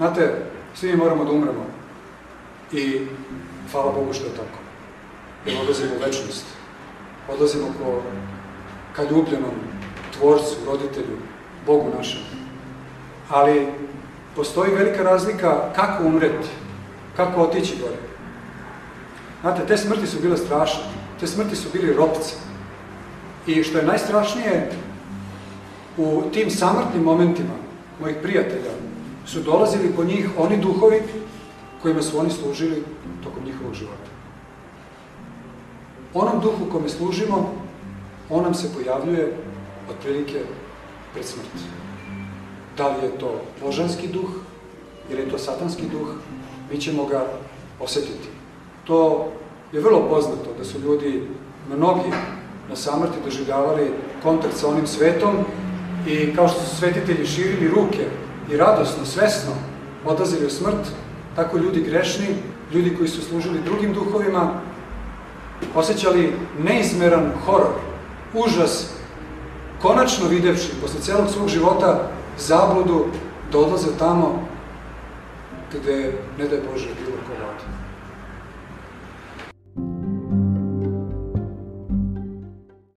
Znate, svi moramo da umremo. I hvala Bogu što je tako. Jer odlazimo u večnost. Odlazimo ko, ka ljubljenom tvorcu, roditelju, Bogu našem. Ali postoji velika razlika kako umreti, kako otići gore. Znate, te smrti su bile strašne. Te smrti su bili ropci. I što je najstrašnije, u tim samrtnim momentima mojih prijatelja su dolazili po njih oni duhovi kojima su oni služili tokom njihovog života. Onom duhu kome služimo, on nam se pojavljuje otprilike pred smrt. Da li je to božanski duh ili je to satanski duh, mi ćemo ga osetiti. To je vrlo poznato da su ljudi, mnogi na samrti doživljavali kontakt sa onim svetom i kao što su svetitelji širili ruke i radosno, svesno odlazili u smrt, tako ljudi grešni, ljudi koji su služili drugim duhovima, osjećali neizmeran horor, užas, konačno videvši posle celog svog života zabludu da odlaze tamo gde, ne da je Bože, bilo ko vodi.